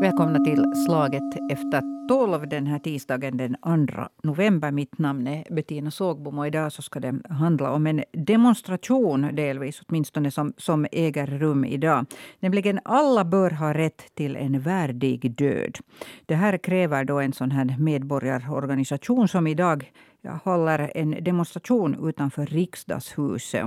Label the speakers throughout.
Speaker 1: Välkomna till Slaget efter tolv den här tisdagen den 2 november. Mitt namn är Bettina Sågbom och idag så ska det handla om en demonstration, delvis åtminstone, som, som äger rum idag. Nämligen alla bör ha rätt till en värdig död. Det här kräver då en sån här medborgarorganisation som idag håller en demonstration utanför riksdagshuset.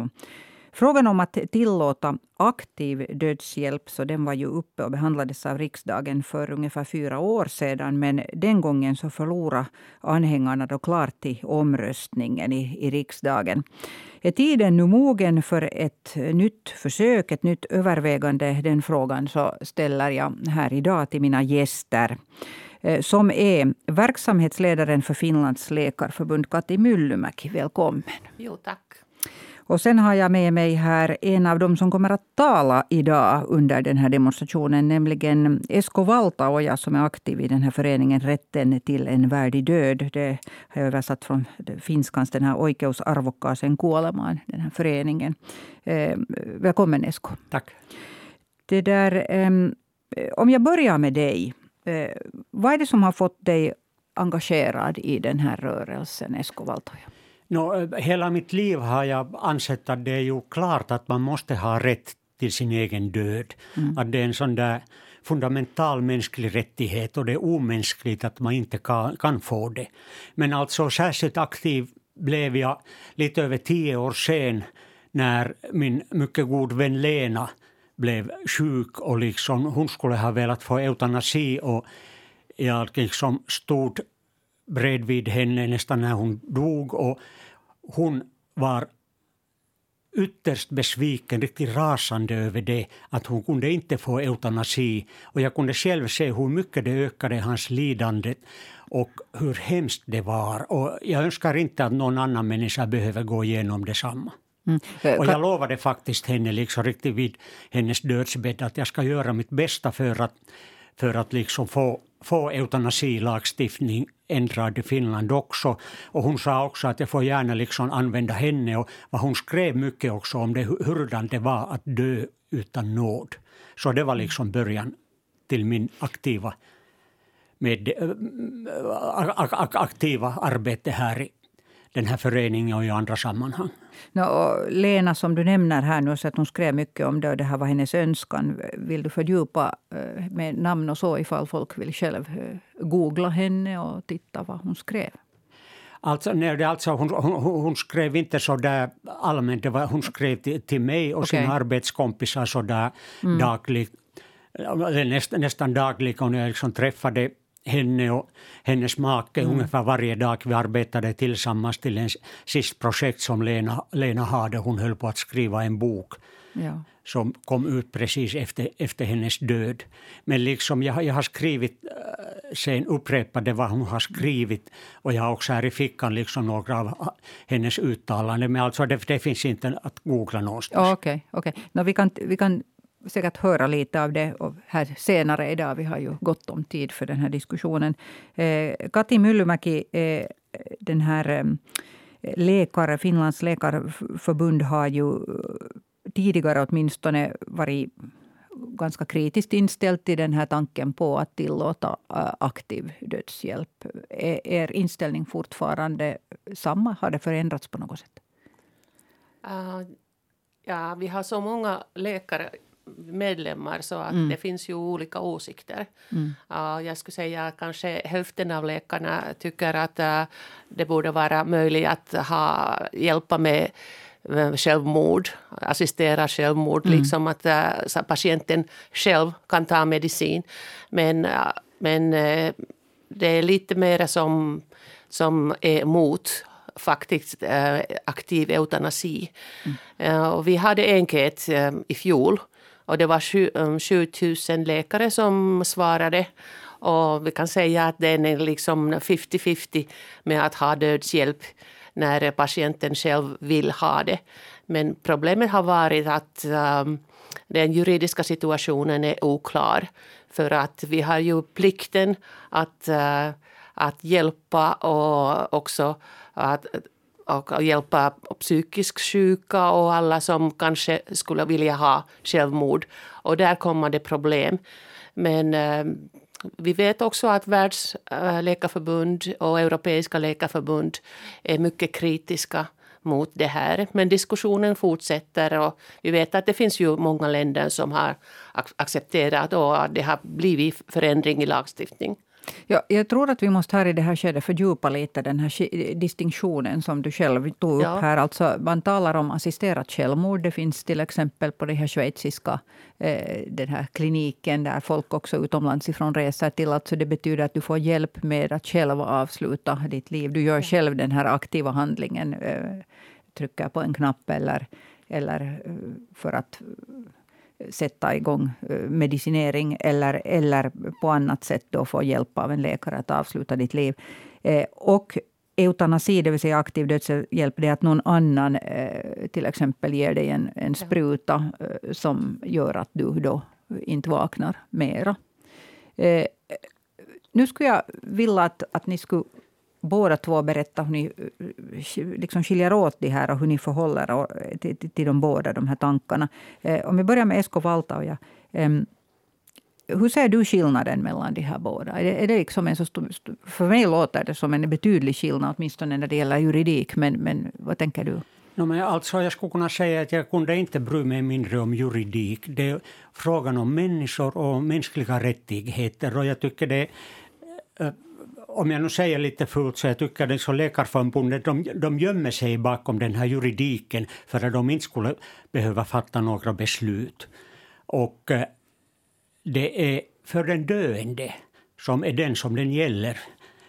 Speaker 1: Frågan om att tillåta aktiv dödshjälp så den var ju uppe och behandlades av riksdagen för ungefär fyra år sedan. Men den gången så förlorade anhängarna då klart i omröstningen i, i riksdagen. Är tiden nu mogen för ett nytt försök, ett nytt övervägande? Den frågan så ställer jag här idag till mina gäster eh, som är verksamhetsledaren för Finlands läkarförbund, Kati Myllymäki. Välkommen.
Speaker 2: Jo, tack.
Speaker 1: Och sen har jag med mig här en av dem som kommer att tala idag under den här demonstrationen, nämligen Esko Valtaoja som är aktiv i den här föreningen Rätten till en värdig död. Det har jag översatt från finskans, den här Oikeus Arvokkaaseen kuolemaan, den här föreningen. Eh, välkommen Esko.
Speaker 3: Tack.
Speaker 1: Det där, eh, om jag börjar med dig. Eh, vad är det som har fått dig engagerad i den här rörelsen, Esko Valtaoja?
Speaker 3: No, hela mitt liv har jag ansett att det är ju klart att man måste ha rätt till sin egen död. Mm. Att det är en sån där fundamental mänsklig rättighet och det är omänskligt att man inte kan, kan få det. Men alltså särskilt aktiv blev jag lite över tio år sen när min mycket god vän Lena blev sjuk och liksom, hon skulle ha velat få eutanasi och jag liksom stod bredvid henne nästan när hon dog och hon var ytterst besviken, riktigt rasande över det, att hon kunde inte få eutanasi. Och jag kunde själv se hur mycket det ökade hans lidande och hur hemskt det var. Och jag önskar inte att någon annan människa behöver gå igenom detsamma. Mm. Och jag lovade faktiskt henne liksom riktigt vid hennes dödsbädd att jag ska göra mitt bästa för att, för att liksom få få eutanasilagstiftning ändrad i Finland också. Och hon sa också att jag får gärna liksom använda henne och vad hon skrev mycket också om det, hurdant det var att dö utan nåd. Så det var liksom början till min aktiva, med, eh, aktiva arbete här i den här föreningen och i andra sammanhang.
Speaker 1: No, Lena, som du nämner här nu, så att hon skrev mycket om det och det här var hennes önskan. Vill du fördjupa eh, med namn och så ifall folk vill själv eh, googla henne och titta vad hon skrev?
Speaker 3: Alltså, nej, det alltså, hon, hon, hon, skrev inte så där allmänt, det var, hon skrev till, till mig och okay. sina arbetskompisar så där mm. dagligt, näst, nästan dagligen. Och jag liksom träffade henne och hennes make mm. ungefär varje dag. Vi arbetade tillsammans till en sist projekt som Lena, Lena hade. Hon höll på att skriva en bok ja. som kom ut precis efter, efter hennes död. Men liksom jag, jag har skrivit äh, sen upprepade vad hon har skrivit och jag har också här i fickan liksom några av hennes uttalanden. Men alltså det, det finns inte att googla någonstans.
Speaker 1: Okej, okay, okay. no, vi, kan, vi kan säkert höra lite av det här senare idag. Vi har ju gott om tid för den här diskussionen. Eh, Kati Myllymäki, eh, den här eh, läkare, Finlands läkarförbund har ju tidigare åtminstone varit ganska kritiskt inställd till den här tanken på att tillåta eh, aktiv dödshjälp. Är er inställning fortfarande samma? Har det förändrats på något sätt?
Speaker 2: Uh, ja, vi har så många läkare medlemmar så att mm. det finns ju olika åsikter. Mm. Uh, jag skulle säga att kanske hälften av läkarna tycker att uh, det borde vara möjligt att ha, hjälpa med uh, självmord, assistera självmord, mm. liksom att uh, patienten själv kan ta medicin. Men, men det är lite mer som, som är emot faktiskt aktiv eutanasi. Mm. och vi hade enkät i fjol och det var 7000 um, läkare som svarade. Och vi kan säga att det är liksom 50-50 med att ha dödshjälp när patienten själv vill ha det. Men problemet har varit att um, den juridiska situationen är oklar. För att vi har ju plikten att, uh, att hjälpa och också att och hjälpa psykiskt sjuka och alla som kanske skulle vilja ha självmord. Och där kommer det problem. Men eh, vi vet också att Världsläkarförbund eh, och Europeiska läkarförbund är mycket kritiska mot det här. Men diskussionen fortsätter och vi vet att det finns ju många länder som har accepterat och det har blivit förändring i lagstiftning.
Speaker 1: Ja, jag tror att vi måste här i det här skedet fördjupa lite den här distinktionen som du själv tog upp ja. här. Alltså, man talar om assisterat självmord. Det finns till exempel på den här schweiziska eh, den här kliniken där folk också utomlands ifrån reser till. Alltså det betyder att du får hjälp med att själv avsluta ditt liv. Du gör själv den här aktiva handlingen. Eh, trycker på en knapp eller, eller eh, för att sätta igång eh, medicinering eller, eller på annat sätt då få hjälp av en läkare att avsluta ditt liv. Eh, och eutanasi, det vill säga aktiv dödshjälp, det är att någon annan eh, till exempel ger dig en, en spruta som gör att du då inte vaknar mera. Nu skulle jag vilja att, att ni skulle båda två berätta hur ni liksom skiljer åt det här och hur ni förhåller er till, till, till de båda de här tankarna. Eh, om vi börjar med Esko Valtaoja. Eh, hur ser du skillnaden mellan de här båda? Är det, är det liksom en så stor, för mig låter det som en betydlig skillnad, åtminstone när det gäller juridik. Men, men vad tänker du?
Speaker 3: No, men alltså jag skulle kunna säga att jag kunde inte bry mig mindre om juridik. Det är frågan om människor och mänskliga rättigheter. Och jag tycker det eh, om jag nu säger lite fult så jag tycker att så Läkarförbundet de, de gömmer sig bakom den här juridiken för att de inte skulle behöva fatta några beslut. Och eh, det är för den döende, som är den som den gäller,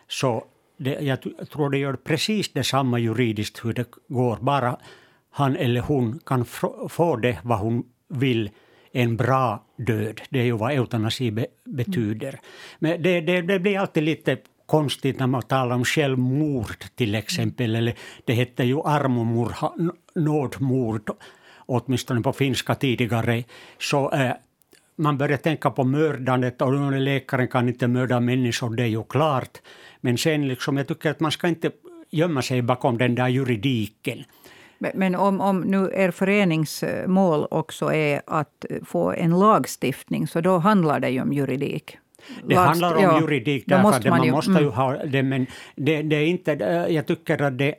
Speaker 3: så det, jag tror det gör precis detsamma juridiskt hur det går, bara han eller hon kan få det vad hon vill en bra död. Det är ju vad eutanasi be, betyder. Men det, det, det, blir alltid lite konstigt när man talar om självmord till exempel. Eller det hette ju armomurha, nådmord, åtminstone på finska tidigare. Så eh, man börjar tänka på mördandet och läkaren kan inte mörda människor, det är ju klart. Men sen liksom, jag tycker att man ska inte gömma sig bakom den där juridiken.
Speaker 1: Men om, om nu er föreningsmål också är att få en lagstiftning, så då handlar det ju om juridik.
Speaker 3: Det handlar om ja, juridik därför måste man, man ju, måste mm. ju ha det, men det, det, är inte, jag tycker att det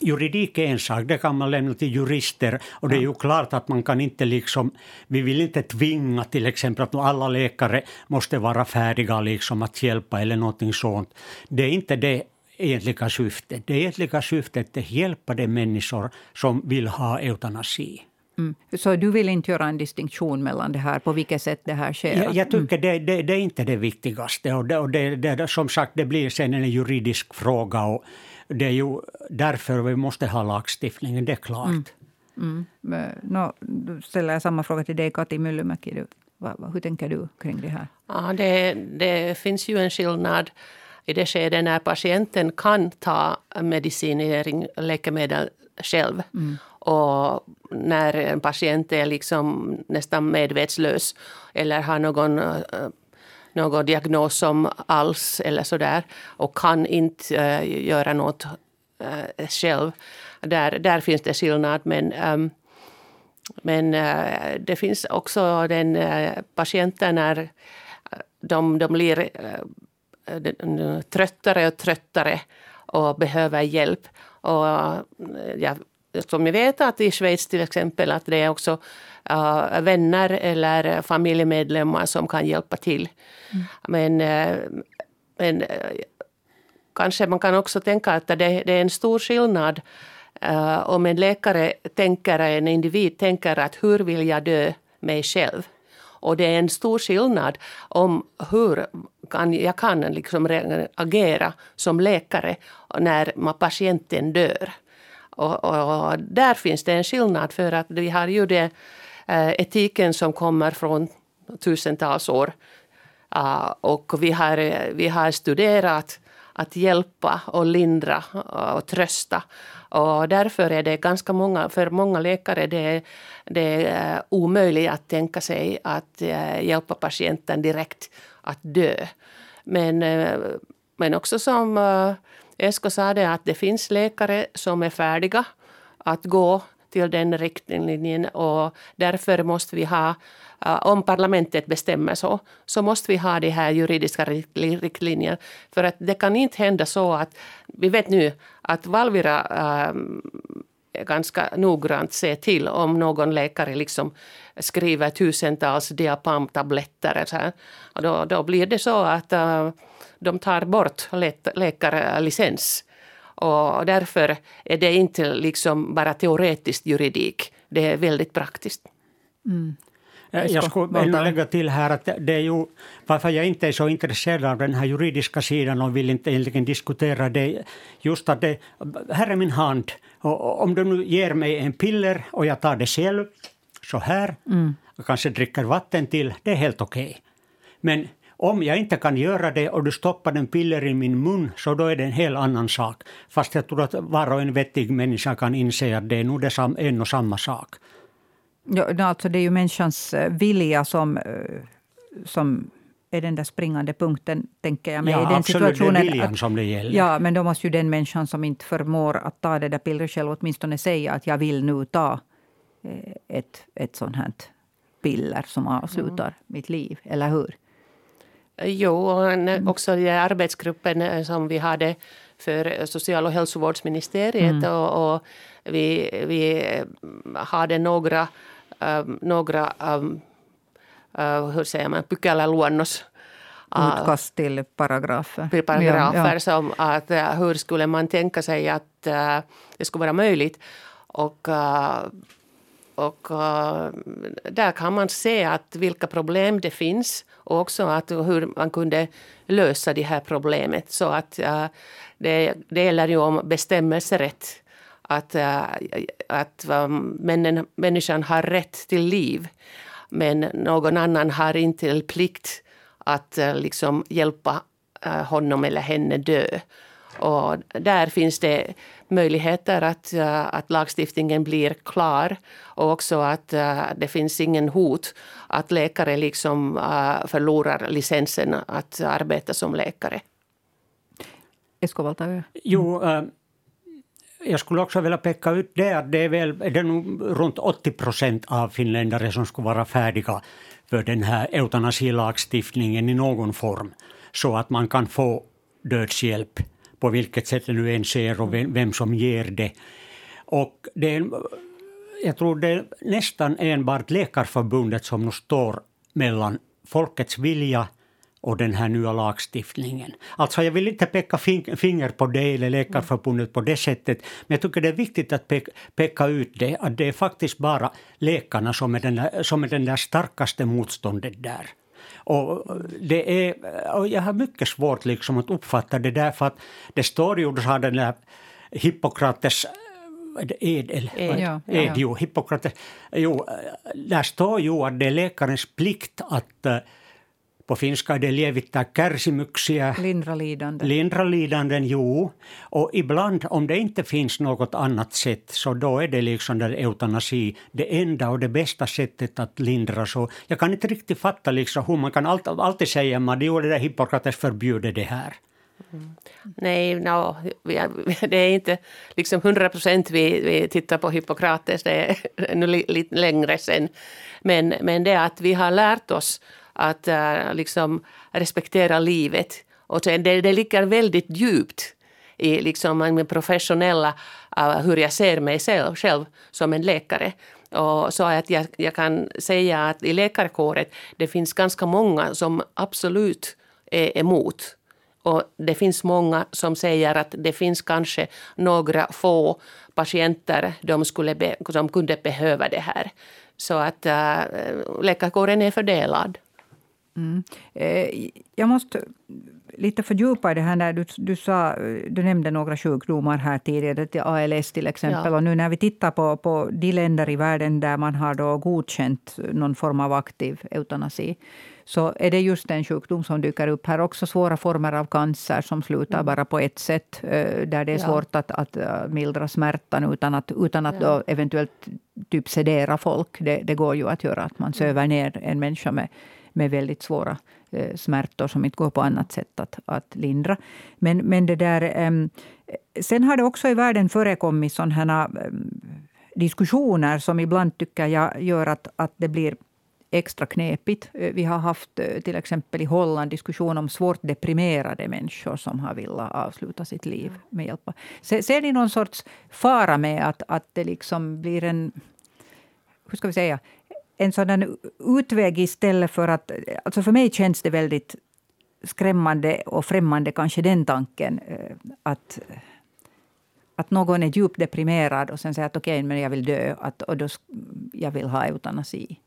Speaker 3: Juridik är en sak, det kan man lämna till jurister. Och det är ju klart att man kan inte liksom, vi vill inte tvinga till exempel att alla läkare måste vara färdiga liksom att hjälpa eller någonting sånt. Det är inte det egentliga syftet. Det egentliga syftet är att hjälpa de människor som vill ha eutanasi.
Speaker 1: Mm. Så du vill inte göra en distinktion mellan det här, på vilket sätt det här sker?
Speaker 3: Jag, jag tycker mm. det, det, det, är inte det viktigaste. Och det, och det, det, som sagt, det blir sen en juridisk fråga. Och det är ju därför vi måste ha lagstiftningen, det är klart.
Speaker 1: Mm. Mm. No, då ställer jag samma fråga till dig, Kati Myllymäki. Hur tänker du kring det här?
Speaker 2: Ja, det, det finns ju en skillnad i det skede när patienten kan ta medicinering, läkemedel själv. Mm. Och när en patient är liksom nästan medvetslös eller har någon, eh, någon diagnos som alls eller sådär och kan inte eh, göra något eh, själv. Där, där finns det skillnad. Men, ehm, men det finns också den patienten när de, de blir tröttare och tröttare och behöver hjälp. Och jag som jag vet att i Schweiz till exempel att det är också uh, vänner eller familjemedlemmar som kan hjälpa till. Mm. Men, uh, men uh, kanske man kan också tänka att det, det är en stor skillnad om en läkare tänker, en individ tänker att hur vill jag dö mig själv? Och det är en stor skillnad om hur kan, jag kan liksom agera som läkare när patienten dör. Och, och, och, där finns det en skillnad för att vi har ju det eh, etiken som kommer från tusentals år. Uh, och vi har, eh, vi har studerat att hjälpa och lindra eh, och trösta. Och därför är det ganska många, för många läkare det, det är omöjligt att tänka sig att hjälpa patienten direkt att dö. Men, men också som Esko sa det att det finns läkare som är färdiga att gå till den riktlinjen och därför måste vi ha eh, om parlamentet bestämmer så, så måste vi ha de här juridiska riktlinjerna. För att det kan inte hända så att, vi vet nu att Valvira äh, ganska noggrant ser till om någon läkare liksom skriver tusentals diapamtabletter. Så här. Och då, då blir det så att äh, de tar bort läkarlicens. Och därför är det inte liksom bara teoretisk juridik, det är väldigt praktiskt.
Speaker 3: Mm. Jag skulle lägga till här att det är ju varför jag inte är så intresserad av den här juridiska sidan och vill inte egentligen diskutera det. Just att det, här är min hand. Och om du nu ger mig en piller och jag tar det själv, så här, mm. och kanske dricker vatten till, det är helt okej. Okay. Men om jag inte kan göra det och du stoppar en piller i min mun, så då är det en helt annan sak. Fast jag tror att var och en vettig människa kan inse att det är nog det en och samma sak.
Speaker 1: Ja, alltså det är ju människans eh, vilja som, eh, som är den där springande punkten, tänker jag
Speaker 3: mig. Ja, i den absolut, situationen, det är viljan att, som det gäller.
Speaker 1: Ja, men då måste ju den människan som inte förmår att ta det där pillret själv åtminstone säga att jag vill nu ta eh, ett, ett sånt här piller som avslutar mm. mitt liv, eller hur?
Speaker 2: Jo, och mm. också den arbetsgruppen som vi hade för social och hälsovårdsministeriet mm. och, och, vi, vi hade några några hur säger man, pykäläluonnos
Speaker 1: Utkast till paragrafer.
Speaker 2: Paragrafer ja, ja. som att hur skulle man tänka sig att det skulle vara möjligt. Och, och där kan man se att vilka problem det finns och också att hur man kunde lösa det här problemet. Så att det, det gäller ju om bestämmelserätt att, att männen, människan har rätt till liv men någon annan har inte plikt att äh, liksom hjälpa äh, honom eller henne dö. Och där finns det möjligheter att, att lagstiftningen blir klar och också att det finns ingen hot att läkare liksom förlorar licensen att arbeta som läkare.
Speaker 1: Esko
Speaker 3: Jo, jag skulle också vilja peka ut det att det är, väl, det är nog runt 80 procent av finländare som skulle vara färdiga för den här eutanasilagstiftningen i någon form. Så att man kan få dödshjälp på vilket sätt det nu än sker och vem, vem som ger det. Och det är, jag tror det är nästan enbart Läkarförbundet som nu står mellan folkets vilja och den här nya lagstiftningen. Alltså jag vill inte peka finger på det eller Läkarförbundet på det sättet, men jag tycker det är viktigt att peka, peka ut det, att det är faktiskt bara läkarna som är den där, som är den där starkaste motståndet där. Och det är, och jag har mycket svårt liksom att uppfatta det där, för att det står ju, du sa den där Hippokrates ed, eller, ed, ja, ed, jo, Hippokrates, jo, där står ju att det är läkarens plikt att på finska är det lievittää kärsimyksiä.
Speaker 1: Lindra lidande.
Speaker 3: Lindra lidanden, jo. Och ibland, om det inte finns något annat sätt, så då är det liksom där eutanasi det enda och det bästa sättet att lindra. Så jag kan inte riktigt fatta liksom hur man kan alltid, alltid säga att det där Hippokrates förbjuder det här.
Speaker 2: Mm. Nej, no, det är inte liksom 100 procent vi, vi tittar på Hippokrates, det är ännu lite längre sen. Men, men det att vi har lärt oss att äh, liksom respektera livet. Och det, det ligger väldigt djupt i liksom min professionella, uh, hur jag ser mig själv, själv som en läkare. Och så att jag, jag kan säga att i läkarkåren det finns ganska många som absolut är emot. Och det finns många som säger att det finns kanske några få patienter de skulle be, som kunde behöva det här. Så att äh, läkarkåren är fördelad.
Speaker 1: Mm. Eh, jag måste lite fördjupa i det här. När du, du, sa, du nämnde några sjukdomar här tidigare, till ALS till exempel. Ja. Och nu när vi tittar på, på de länder i världen där man har då godkänt någon form av aktiv eutanasi så är det just en sjukdom som dyker upp här. Också svåra former av cancer som slutar mm. bara på ett sätt. Eh, där det är svårt att, att eh, mildra smärtan utan att, utan att ja. eventuellt typ sedera folk. Det, det går ju att göra, att man söver ner en människa med med väldigt svåra eh, smärtor som inte går på annat sätt att, att lindra. Men, men det där, eh, sen har det också i världen förekommit sådana här diskussioner som ibland tycker jag gör att, att det blir extra knepigt. Vi har haft till exempel i Holland diskussion om svårt deprimerade människor som har velat avsluta sitt liv med hjälp av... Ser ni någon sorts fara med att, att det liksom blir en... Hur ska vi säga? En sådan utväg istället för att... Alltså för mig känns det väldigt skrämmande och främmande kanske den tanken eh, att att någon är djupt deprimerad och sen säger att okej, okay, men jag vill dö att, och då jag vill ha eutanasi.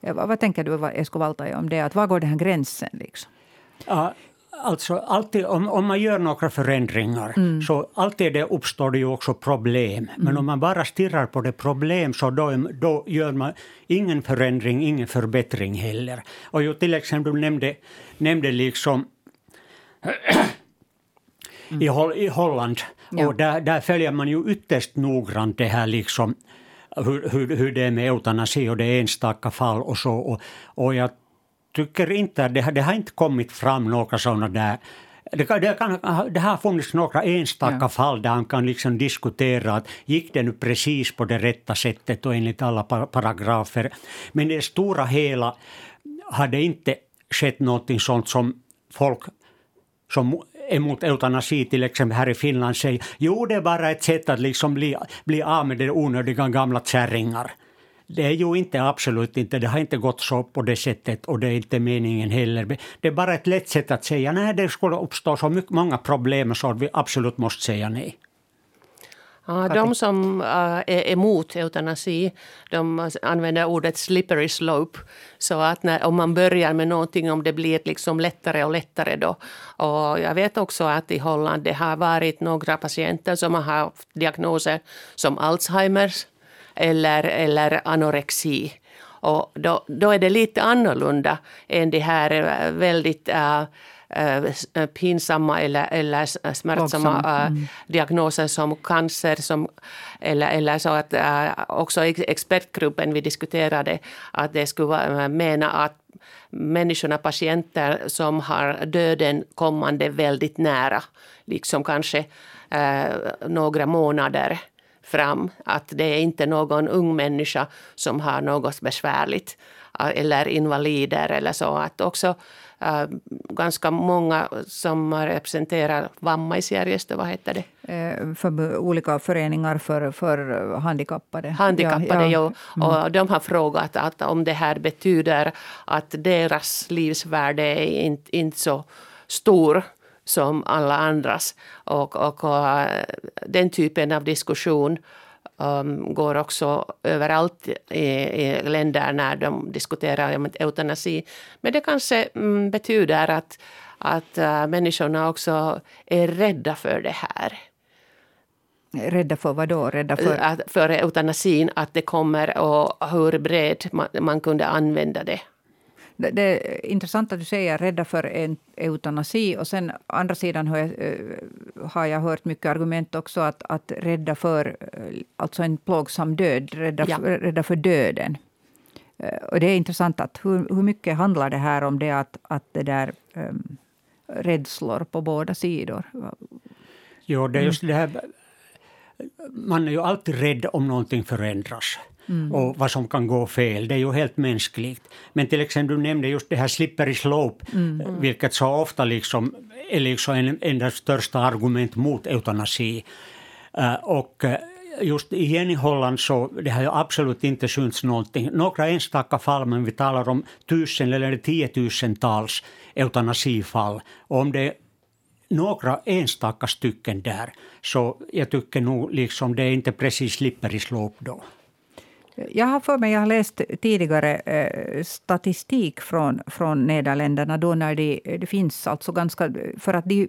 Speaker 1: Eh, vad, vad tänker du, Esko Valtaja, om det? Att var går den här gränsen? Liksom?
Speaker 3: Ja, alltså alltid, om, om man gör några förändringar mm. så alltid det uppstår det ju också problem. Men mm. om man bara stirrar på det problem så då, då gör man ingen förändring, ingen förbättring heller. Och ju till exempel du nämnde, nämnde liksom mm. i, i Holland Ja. Och där, där följer man ju ytterst noggrant det här liksom, hur, hur, hur det är med eutanasi och det är enstaka fall och så. Och, och jag tycker inte att det, det har inte kommit fram några sådana där det, det, kan, det har funnits några enstaka ja. fall där man kan liksom diskutera att gick det nu precis på det rätta sättet och enligt alla paragrafer. Men i det stora hela har det inte skett någonting sånt som folk som emot eutanasi till exempel här i Finland säger jo det är bara ett sätt att liksom bli, bli av med de onödiga gamla kärringar. Det är ju inte absolut inte, det har inte gått så på det sättet och det är inte meningen heller. Det är bara ett lätt sätt att säga nej det skulle uppstå så mycket, många problem så att vi absolut måste säga nej.
Speaker 2: Ja, de som uh, är emot eutanasi de använder ordet slippery slope. Så att när, om man börjar med någonting, om det blir liksom lättare och lättare då. Och jag vet också att i Holland det har varit några patienter som har haft diagnoser som Alzheimers eller, eller anorexi. Och då, då är det lite annorlunda än de här eh, väldigt äh, pinsamma eller, eller smärtsamma mm. diagnoser som cancer. Som, eller, eller så att också expertgruppen vi diskuterade att det skulle mena att människorna, patienter som har döden kommande väldigt nära, liksom kanske några månader fram. Att det är inte någon ung människa som har något besvärligt eller invalider eller så. Att också äh, ganska många som representerar Vammaisjärjestö, vad heter det?
Speaker 1: Eh, för olika föreningar för, för handikappade.
Speaker 2: Handikappade, ja. ja. Och mm. de har frågat att om det här betyder att deras livsvärde är inte, inte så stor som alla andras. Och, och, och den typen av diskussion um, går också överallt i, i länder när de diskuterar om eutanasi. Men det kanske um, betyder att, att uh, människorna också är rädda för det här.
Speaker 1: Rädda för vad då? Rädda för?
Speaker 2: Att, för eutanasin, att det kommer och hur bred man, man kunde använda det.
Speaker 1: Det är intressant att du säger rädda för en eutanasi. Och sen andra sidan har jag, eh, har jag hört mycket argument också att, att rädda för eh, alltså en plågsam död, rädda, ja. för, rädda för döden. Eh, och det är intressant att hur, hur mycket handlar det här om det att, att det där um, rädslor på båda sidor?
Speaker 3: Jo, det är just det här man är ju alltid rädd om någonting förändras. Mm. och vad som kan gå fel. Det är ju helt mänskligt. Men till exempel, du nämnde just det här slippery slope, mm. vilket så ofta liksom är liksom en, en av största argument mot eutanasi. Uh, och uh, just igen i Holland så det har ju absolut inte synts någonting. Några enstaka fall, men vi talar om tusen eller tiotusentals eutanasifall. Och om det några enstaka stycken där, så jag tycker nog liksom det är inte precis slipper i slop då.
Speaker 1: Jag har för mig, jag har läst tidigare eh, statistik från, från Nederländerna då när det, det finns alltså ganska... För att de,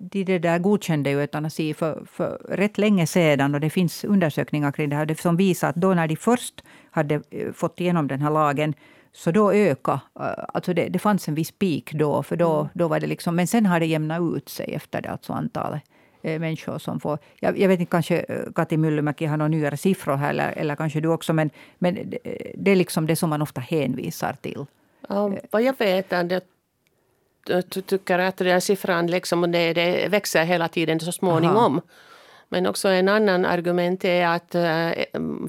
Speaker 1: de det där godkände ju eutanasi för, för rätt länge sedan och det finns undersökningar kring det här som visar att då när de först hade eh, fått igenom den här lagen så då ökade... Eh, alltså det, det fanns en viss peak då, för då, mm. då var det liksom... Men sen har det jämnat ut sig efter det, alltså antalet människor som får... Jag, jag, vet inte, kanske eh, Kati Myllymäki har några nyare siffror här, eller, eller kanske du också, men, men det, det är liksom det som man ofta hänvisar till.
Speaker 2: Um, vad jag vet är det du tycker att den siffran liksom, det, det växer hela tiden så småningom. Aha. Men också en annan argument är att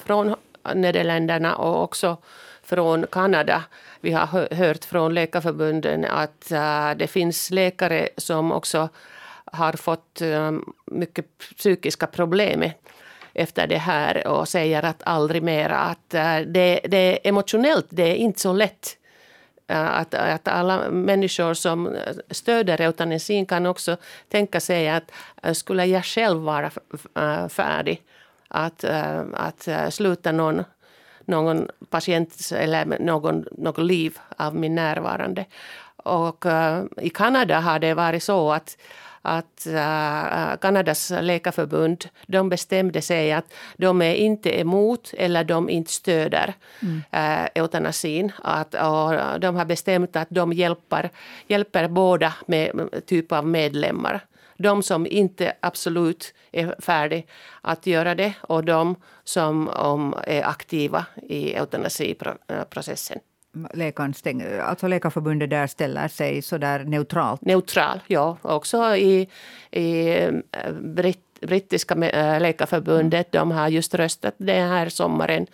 Speaker 2: från Nederländerna och också från Kanada. Vi har hört från Läkarförbunden att det finns läkare som också har fått eh, mycket psykiska problem efter det här och säger att aldrig mera. Att eh, det, det är emotionellt, det är inte så lätt. Eh, att, att alla människor som stöder eutanasin kan också tänka sig att skulle jag själv vara färdig att, att sluta någon någon patient eller någon, någon liv av min närvarande. Och i Kanada har det varit så att att uh, Kanadas läkarförbund de bestämde sig att de är inte emot eller de inte stöder mm. uh, eutanasin. Att, och de har bestämt att de hjälper, hjälper båda med typ av medlemmar de som inte absolut är färdiga att göra det och de som om, är aktiva i eutanasiprocessen.
Speaker 1: Läkaren alltså Läkarförbundet där ställer sig så där neutralt?
Speaker 2: Neutral, ja. Också i, i eh, Britt, brittiska eh, läkarförbundet, mm. de har just röstat den här sommaren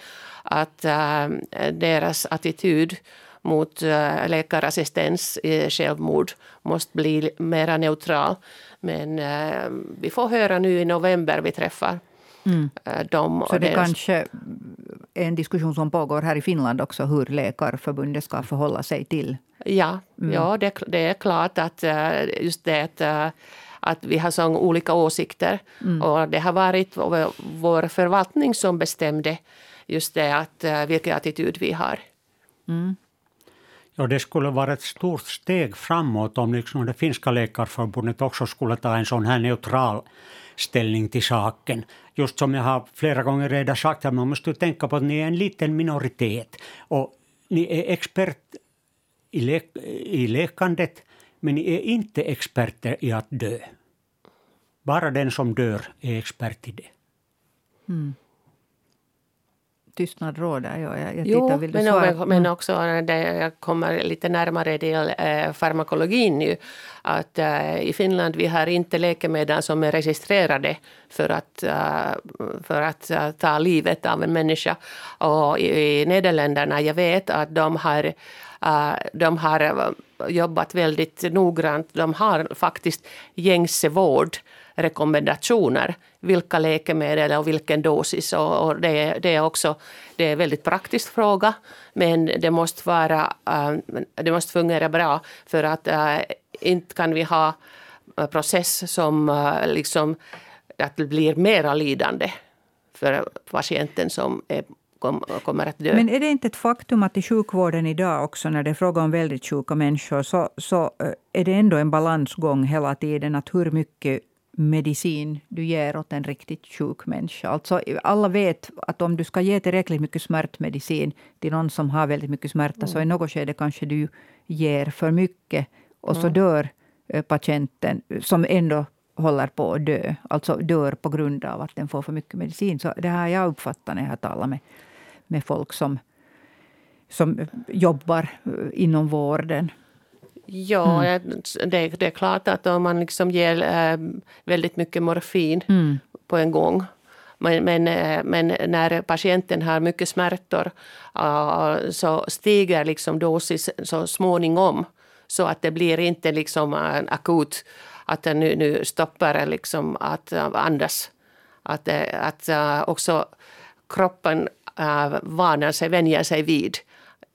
Speaker 2: att äh, deras attityd mot äh, läkarassistens i självmord måste bli mer neutral. Men äh, vi får höra nu i november, vi träffar mm. äh, dem.
Speaker 1: Så det deras... kanske är en diskussion som pågår här i Finland också, hur Läkarförbundet ska förhålla sig till?
Speaker 2: Ja, mm. ja det, det, är klart att just det att att vi har så olika åsikter. Mm. Och det har varit vår förvaltning som bestämde just det att vilken attityd vi har. Mm.
Speaker 3: Ja, det skulle vara ett stort steg framåt om liksom det finska läkarförbundet också skulle ta en sån här neutral ställning till saken. Just som jag har flera gånger redan sagt, att man måste tänka på att ni är en liten minoritet. Och ni är expert i, lä i läkandet, men ni är inte experter i att dö. Bara den som dör är expert i det. Mm
Speaker 1: tystnad råder. Ja, jag, jag
Speaker 2: jo, vill du men, svara? men också det, jag kommer lite närmare del eh, farmakologin nu. Att eh, i Finland vi har inte läkemedel som är registrerade för att, eh, för att uh, ta livet av en människa. Och i, i Nederländerna, jag vet att de har uh, de har jobbat väldigt noggrant. De har faktiskt gängse vård rekommendationer vilka läkemedel och vilken dosis. Och, och det, det, är också det är en väldigt praktisk fråga men det måste, vara, eh, det måste fungera bra för att eh, inte kan vi ha en process som liksom, att det blir mera lidande för patienten som är kommer att dö.
Speaker 1: Men är det inte ett faktum att i sjukvården idag också, när det är fråga om väldigt sjuka människor, så, så är det ändå en balansgång hela tiden, att hur mycket medicin du ger åt en riktigt sjuk människa. Alltså, alla vet att om du ska ge tillräckligt mycket smärtmedicin till någon som har väldigt mycket smärta, mm. så i något skede kanske du ger för mycket och så mm. dör eh, patienten, som ändå håller på att dö. Alltså dör på grund av att den får för mycket medicin. Så det har jag uppfattat när jag har talat med, med folk som, som jobbar eh, inom vården.
Speaker 2: Ja, mm. det, det, är klart att om man liksom ger äh, väldigt mycket morfin mm. på en gång men, men, äh, men, när patienten har mycket smärtor äh, så stiger liksom dosis så småningom så att det blir inte liksom en akut att den nu, nu stoppar liksom att andas. Att, att också kroppen vanar sig, vänjer sig vid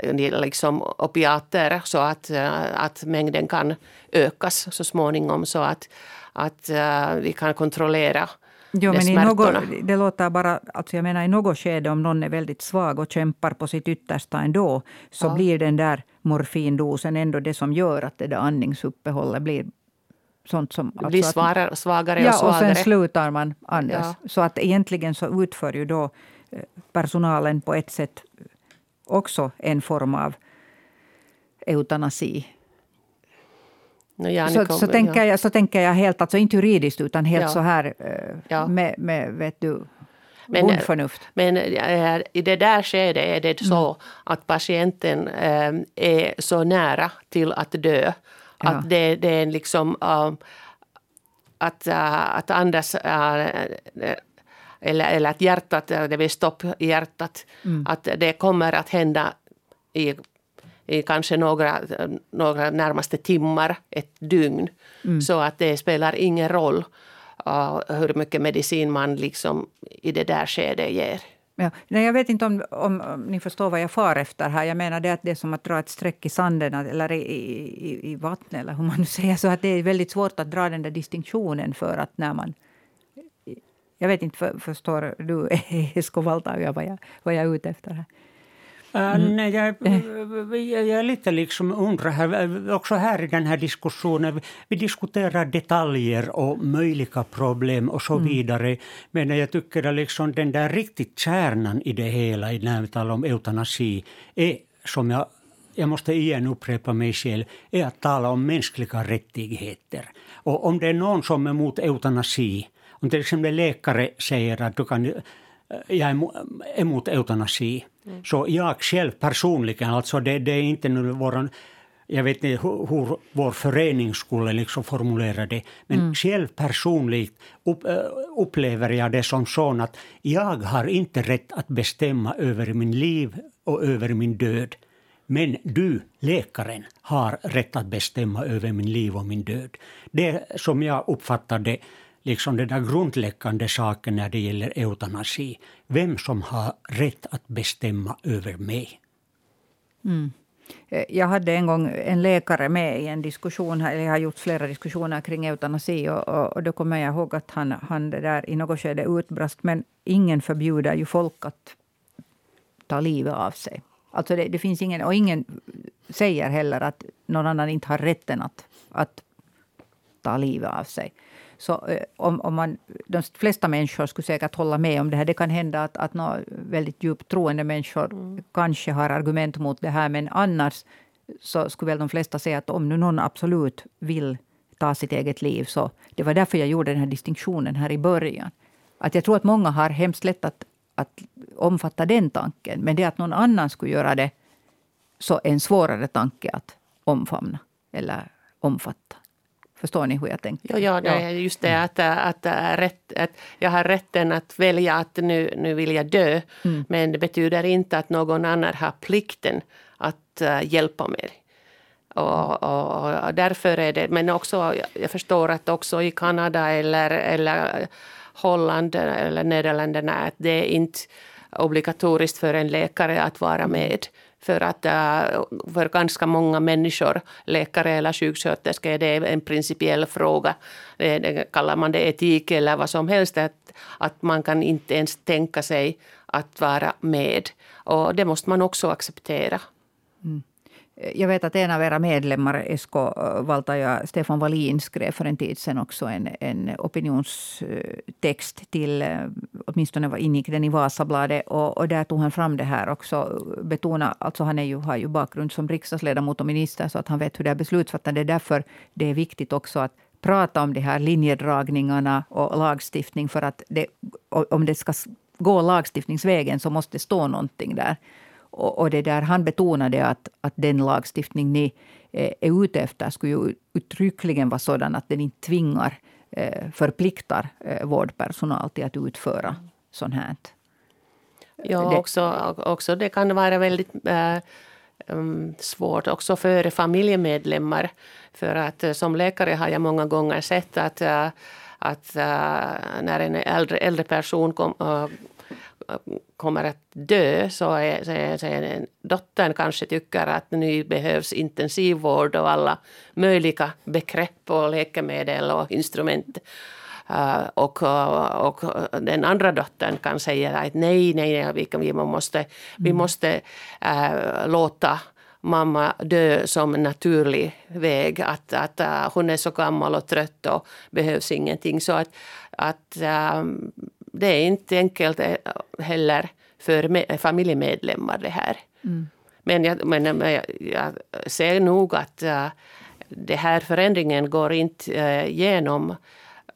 Speaker 2: liksom opiater så att, eh, att mängden kan ökas så småningom så att, att uh, vi kan kontrollera
Speaker 1: Jo, men i något, det låter bara, alltså jag menar i något skede om någon är väldigt svag och kämpar på sitt yttersta ändå, så ja. blir den där morfindosen ändå det som gör att det där andningsuppehållet blir sånt som...
Speaker 2: Det blir alltså svagare, svagare
Speaker 1: ja,
Speaker 2: och svagare.
Speaker 1: och sen slutar man andas. Ja. Så att egentligen så utför ju då eh, personalen på ett sätt också en form av eutanasi. No, så, så, tänker jag, så tänker jag helt, alltså inte juridiskt utan helt ja. så här eh, ja. med, med, vet du, men, bondförnuft.
Speaker 2: Men äh, i det där skedet är det så mm. att patienten äh, är så nära till att dö. Att ja. det, det är liksom... Äh, att, att andas eller, eller att hjärtat, det blir stopp i hjärtat. Mm. Att det kommer att hända i, i kanske några, några närmaste timmar, ett dygn. Mm. Så att det spelar ingen roll uh, hur mycket medicin man liksom i det där skedet ger.
Speaker 1: Ja, nej, jag vet inte om, om, om, ni förstår vad jag far efter här. Jag menar det att det är som att dra ett streck i sanden eller i, i, i vattnet, eller hur man nu säger. Så att det är väldigt svårt att dra den där distinktionen för att när man jag vet inte, för, förstår du, Esko Valtaoja, vad jag, vad jag är ute efter här?
Speaker 3: Mm. nej, jag, jag, jag lite liksom undrar här, också här i den här diskussionen, vi diskuterar detaljer och möjliga problem och så mm. vidare. Men jag tycker att liksom den där riktigt kärnan i det hela, när vi talar om eutanasi, är som jag jag måste igen upprepa mig själv, är att tala om mänskliga rättigheter. Och om det är någon som är emot eutanasi, om till exempel läkare säger att du kan, eh, jag är emot eutanasi, mm. så jag själv personligen, alltså det, det är inte nu våran jag vet inte hur, hur vår förening skulle liksom formulera det, men mm. själv personligt upp, äh, upplever jag det som så att jag har inte rätt att bestämma över min liv och över min död. Men du, läkaren, har rätt att bestämma över min liv och min död. Det som jag uppfattar det liksom den där grundläggande saken när det gäller eutanasi. Vem som har rätt att bestämma över mig.
Speaker 1: Mm. Eh, jag hade en gång en läkare med i en diskussion, eller jag har gjort flera diskussioner kring eutanasi och, och, och då kommer jag ihåg att han, han det där i något skede utbrast, men ingen förbjuder ju folk att ta livet av sig. Alltså det, det, finns ingen, och ingen säger heller att någon annan inte har rätten att, att ta livet av sig. Så eh, om, om man, de flesta människor skulle säkert hålla med om det här. Det kan hända att, att några väldigt djupt troende människor mm. kanske har argument mot det här. Men annars så skulle väl de flesta säga att om nu någon absolut vill ta sitt eget liv. Så det var därför jag gjorde den här distinktionen här i början. Att jag tror att många har hemskt lätt att, att omfatta den tanken. Men det att någon annan skulle göra det så är en svårare tanke att omfamna eller omfatta. Förstår ni hur jag tänker?
Speaker 2: Ja, ja, det är just det att, att, att, rätt, att jag har rätten att välja att nu, nu vill jag dö. Mm. Men det betyder inte att någon annan har plikten att uh, hjälpa mig. Och, och, och, därför är det, men också, jag förstår att också i Kanada eller, eller Holland eller Nederländerna att det är inte obligatoriskt för en läkare att vara med. För att äh, för ganska många människor, läkare eller sjuksköterskor, det är en principiell fråga. Eh, det, kallar man det etik eller vad som helst, att, att man kan inte ens tänka sig att vara med. Och det måste man också acceptera. Mm.
Speaker 1: Jag vet att en av era medlemmar, SK eh, Valtaja, Stefan Wallin, skrev för en tid sedan också en, en opinionstext till, eh, åtminstone ingick den i Vasabladet. Och, och där tog han fram det här också. Betona, alltså han är ju, har ju bakgrund som riksdagsledamot och minister, så att han vet hur det är beslutsfattande. Därför det är viktigt också att prata om de här linjedragningarna och lagstiftning. För att det, om det ska gå lagstiftningsvägen så måste det stå någonting där. Och, och det där, han betonade att, att den lagstiftning ni eh, är ute efter skulle ju uttryckligen vara sådan att den inte tvingar, eh, förpliktar eh, vårdpersonal till att utföra sånt här.
Speaker 2: Ja, det, också, också det kan vara väldigt äh, svårt också för familjemedlemmar. För att som läkare har jag många gånger sett att, att när en äldre, äldre person kom, kommer att dö så är, så är, så är dottern kanske tycker att nu behövs intensivvård och alla möjliga begrepp och läkemedel och instrument. Uh, och, och, den andra dottern kan säga att nej, nej, nej vi, måste, mm. vi måste uh, låta mamma dö som en naturlig väg. Att, att uh, hon är så gammal och trött och behövs ingenting. Så att, att um, det är inte enkelt eh, heller för familjemedlemmar det här. Mm. Men, jag, men jag, jag, ser nog att uh, det här förändringen går inte uh, genom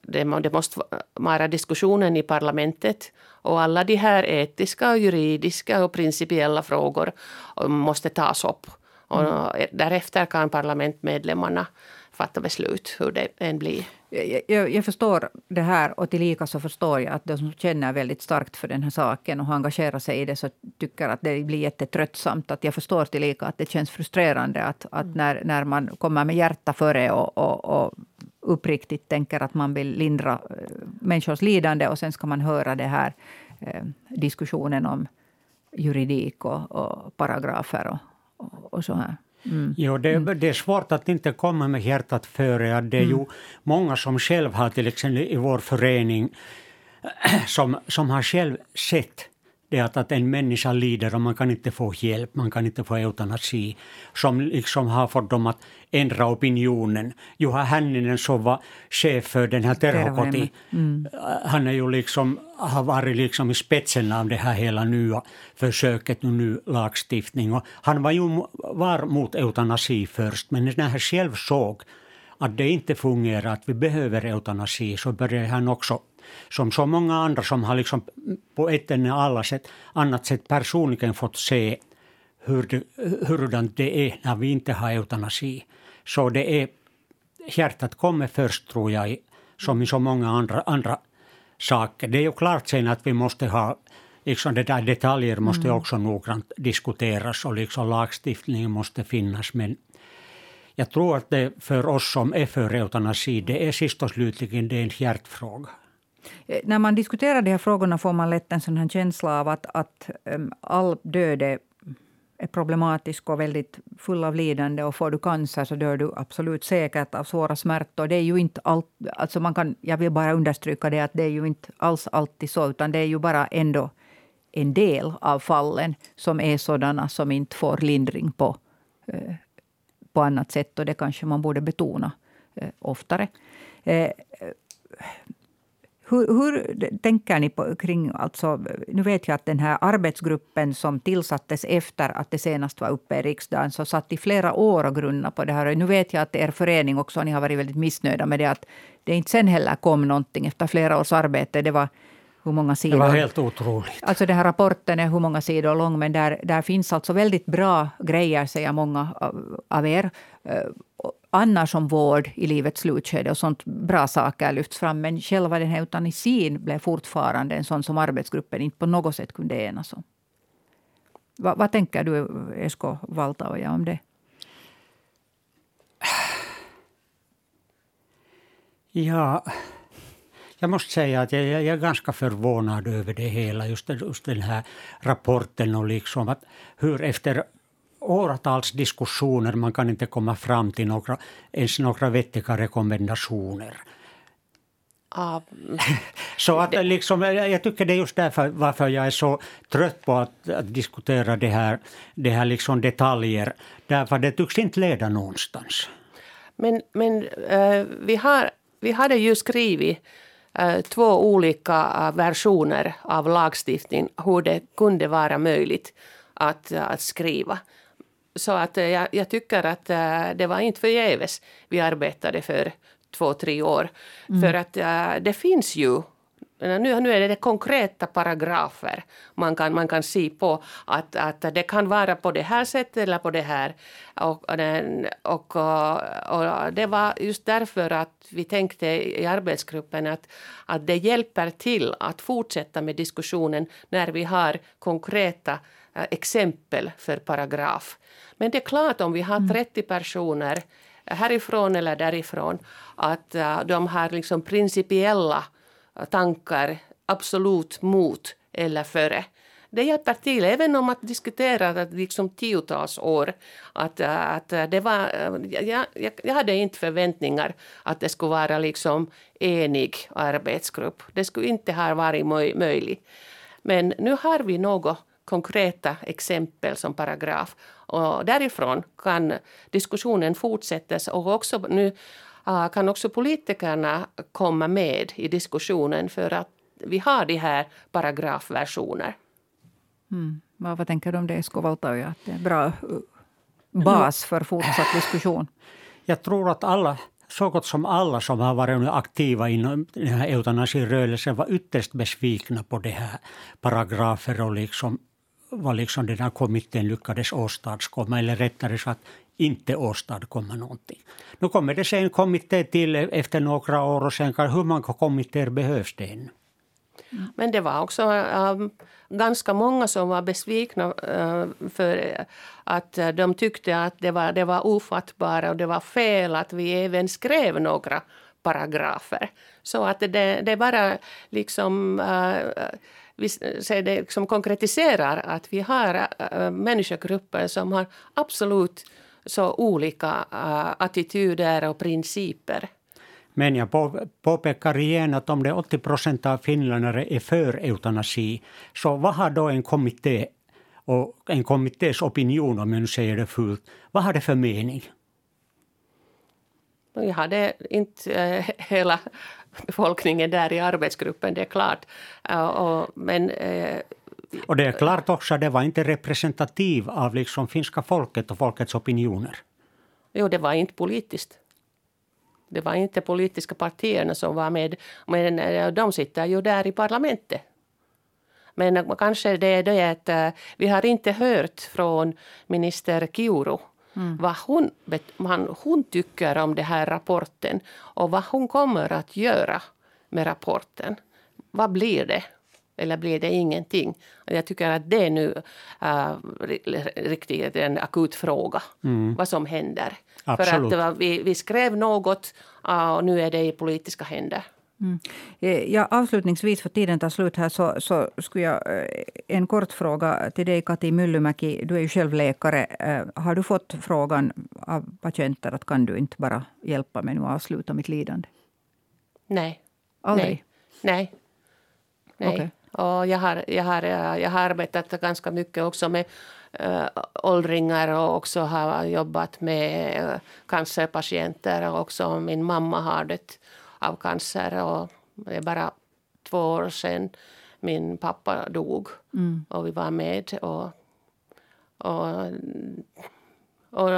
Speaker 2: det, det måste vara diskussionen i parlamentet och alla de här etiska, och juridiska och principiella frågor måste tas upp. Och mm. därefter kan parlamentmedlemmarna fatta beslut, hur det än blir.
Speaker 1: Jag, jag, förstår det här och tillika så förstår jag att de som känner väldigt starkt för den här saken och engagerar sig i det så tycker att det blir jättetröttsamt. Att jag förstår tillika att det känns frustrerande att, att mm. när, när man kommer med hjärta före och, och, och uppriktigt tänker att man vill lindra eh, människors lidande och sen ska man höra det här eh, diskussionen om juridik och, och paragrafer och, och, och så här.
Speaker 3: Mm. Jo, det, mm. det, är svårt att inte komma med hjärtat före. Det är mm. ju många som själv har, till exempel i vår förening, som, som har själv sett det att, att en människa lider och man kan inte få hjälp, man kan inte få eutanasi, som liksom har fått dem att ändra opinionen. Juha Hänninen som var chef för den här Terhokoti, mm. han är ju liksom, har varit liksom i spetsen av det här hela nya försöket och ny lagstiftning. Och han var ju var mot eutanasi först, men när han själv såg att det inte fungerar, att vi behöver eutanasi, så började han också som så många andra som har liksom på ett eller annat sätt, annat sätt personligen fått se hur det, hurdant det är när vi inte har eutanasi. Så det är hjärtat kommer först, tror jag, som i så många andra, andra saker. Det är ju klart sen att vi måste ha liksom det där detaljer måste mm. också noggrant diskuteras och liksom lagstiftningen måste finnas. Men jag tror att det för oss som är för eutanasi, det är sist och slutligen det är en hjärtfråga.
Speaker 1: Eh, när man diskuterar de här frågorna får man lätt en sån här känsla av att, att ehm, all död är, är problematisk och väldigt full av lidande. Och får du cancer så dör du absolut säkert av svåra smärtor. Det är ju inte all, alltså man kan, jag vill bara understryka det att det är ju inte alls alltid så, utan det är ju bara ändå en del av fallen som är sådana som inte får lindring på, eh, på annat sätt. Och det kanske man borde betona eh, oftare. Eh, hur, hur, tänker ni på, kring... Alltså, nu vet jag att den här arbetsgruppen som tillsattes efter att det senast var uppe i riksdagen, så satt i flera år och grunnade på det här. nu vet jag att er förening också, ni har varit väldigt missnöjda med det, att det inte sen heller kom någonting efter flera års arbete. Det var hur många sidor.
Speaker 3: Det var helt otroligt.
Speaker 1: Alltså den här rapporten är hur många sidor lång, men där, där finns alltså väldigt bra grejer, säger många av, er. Eh, annars om vård i livets slutskede och sånt bra saker lyfts fram. Men själva den här eutanasin blev fortfarande en sån som arbetsgruppen inte på något sätt kunde enas om. Va, vad tänker du, Esko Valtaoja, om det?
Speaker 3: Ja, jag måste säga att jag, jag, är ganska förvånad över det hela. Just, just den här rapporten och liksom att hur efter åratals diskussioner man kan inte komma fram till några, ens några vettiga rekommendationer.
Speaker 2: Ah,
Speaker 3: så att liksom, jag tycker det är just därför varför jag är så trött på att, att diskutera det här, det här liksom detaljer. Därför det tycks inte leda någonstans.
Speaker 2: Men, men uh, vi, har, vi hade ju skrivit två olika uh, versioner av lagstiftning hur det kunde vara möjligt att, att skriva. Så att eh, jag, jag tycker att eh, det var inte förgäves vi arbetade för två, tre år. Mm. För att eh, det finns ju nu, nu är det konkreta paragrafer man kan, man kan se på att, att det kan vara på det här sättet eller på det här. Och, och, och, det var just därför att vi tänkte i arbetsgruppen att, att det hjälper till att fortsätta med diskussionen när vi har konkreta exempel för paragraf. Men det är klart om vi har 30 mm. personer härifrån eller därifrån att uh, de har liksom principiella tankar absolut mot eller före. Det hjälper till, även om att diskutera liksom tiotals år. Att, eh, att eh, det var, eh, jag, jag, hade inte förväntningar att det skulle vara liksom enig arbetsgrupp. Det skulle inte ha varit möjligt. Men nu har vi något konkreta exempel som paragraf. Och därifrån kan diskussionen fortsättas och också nu kan också politikerna komma med i diskussionen för att vi har de här paragrafversioner.
Speaker 1: Mm. Vad, vad tänker du om det, Skovaltaja? Att det är en bra uh, bas för fortsatt diskussion?
Speaker 3: Jag tror att alla så gott som alla som har varit aktiva inom den här eutanasirörelsen var ytterst besvikna på det här paragrafer och liksom vad liksom den här kommittén lyckades åstadkomma, eller rättare sagt inte åstadkomma någonting. Nu kommer det sen kommitté till efter några år och sen hur många kommittéer behövs det än? Mm.
Speaker 2: Men det var också äh, ganska många som var besvikna äh, för äh, att äh, de tyckte att det var, det var ofattbara och det var fel att vi även skrev några paragrafer. Så att det, det bara liksom uh, vi det liksom konkretiserar att vi har äh, människogrupper som har absolut så olika uh, attityder och principer.
Speaker 3: Men jag påpekar igen att om det 80 procent av finländare är för eutanasi, så vad har då en kommitté och en kommittés opinion, om jag nu säger det fult, vad har det för mening?
Speaker 2: Jag hade inte äh, hela befolkningen där i arbetsgruppen, det är klart. Uh, och, men, äh,
Speaker 3: och det är klart också att det var inte representativ av liksom finska folket och folkets opinioner.
Speaker 2: Jo, det var inte politiskt. Det var inte politiska partierna som var med, men eh, de sitter ju där i parlamentet. Men kanske det är det att eh, vi har inte hört från minister Kiuru mm. vad hon, hon tycker om den här rapporten och vad hon kommer att göra med rapporten. Vad blir det? Eller blir det ingenting? Jag tycker att det är nu uh, riktigt en akut fråga. Mm. Vad som händer. Absolut. För att vi, vi skrev något och nu är det i politiska händer. Mm.
Speaker 1: Eh, ja, avslutningsvis, för tiden tar slut här, så, så skulle jag... Eh, en kort fråga till dig, Kati Myllymäki. Du är ju själv läkare. Eh, har du fått frågan av patienter att kan du inte bara hjälpa mig nu att avsluta mitt lidande?
Speaker 2: Nej.
Speaker 1: Aldrig?
Speaker 2: Nej. Nej. Okay. Och jag, har, jag, har, jag har arbetat ganska mycket också med äh, åldringar och också har jobbat med äh, cancerpatienter. Och också min mamma har det av cancer. Och det är bara två år sedan min pappa dog. Mm. Och vi var med. Och, och, och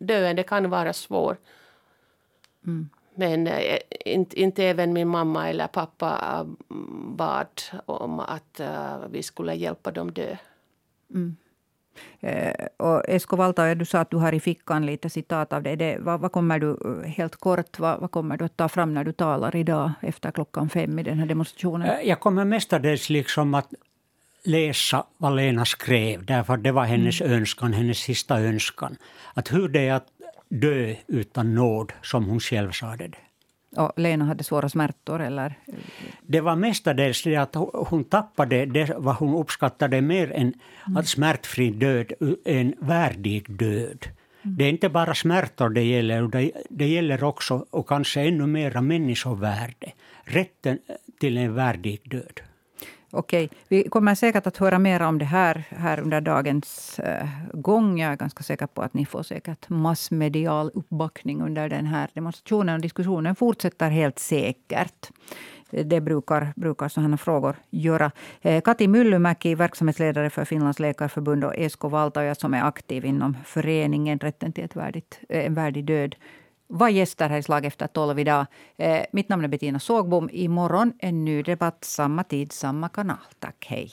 Speaker 2: döende kan vara svår. Mm. Men äh, inte, inte även min mamma eller pappa bad om att vi skulle hjälpa dem dö. Mm.
Speaker 1: Eh, och Esko Valtaja, du sa att du har i fickan lite citat av det. det vad, vad, kommer du, eh, helt kort, vad, vad, kommer du att ta fram när du talar idag efter klockan fem i den här demonstrationen?
Speaker 3: Eh, jag kommer mestadels liksom att läsa vad Lena skrev, därför det var hennes mm. önskan, hennes sista önskan. Att hur det är att dö utan nåd, som hon själv sa det.
Speaker 1: Och Lena hade svåra smärtor? Eller?
Speaker 3: Det var mestadels det att hon tappade det vad hon uppskattade mer än mm. att smärtfri död, en värdig död. Mm. Det är inte bara smärtor det gäller, det, det gäller också, och kanske ännu mera, människovärde. Rätten till en värdig död.
Speaker 1: Okej, vi kommer säkert att höra mer om det här, här under dagens uh, gång. Jag är ganska säker på att ni får säkert massmedial uppbackning under den här demonstrationen. Och diskussionen fortsätter helt säkert. Det brukar, brukar sådana frågor göra. Eh, Kati Myllymäki, verksamhetsledare för Finlands läkarförbund och Esko Valtaja som är aktiv inom föreningen Rätten till ett värdigt, eh, en värdig död var gäster här i Slag efter tolv idag. Eh, mitt namn är Bettina Sågbom. Imorgon en ny debatt, samma tid, samma kanal. Tack, hej.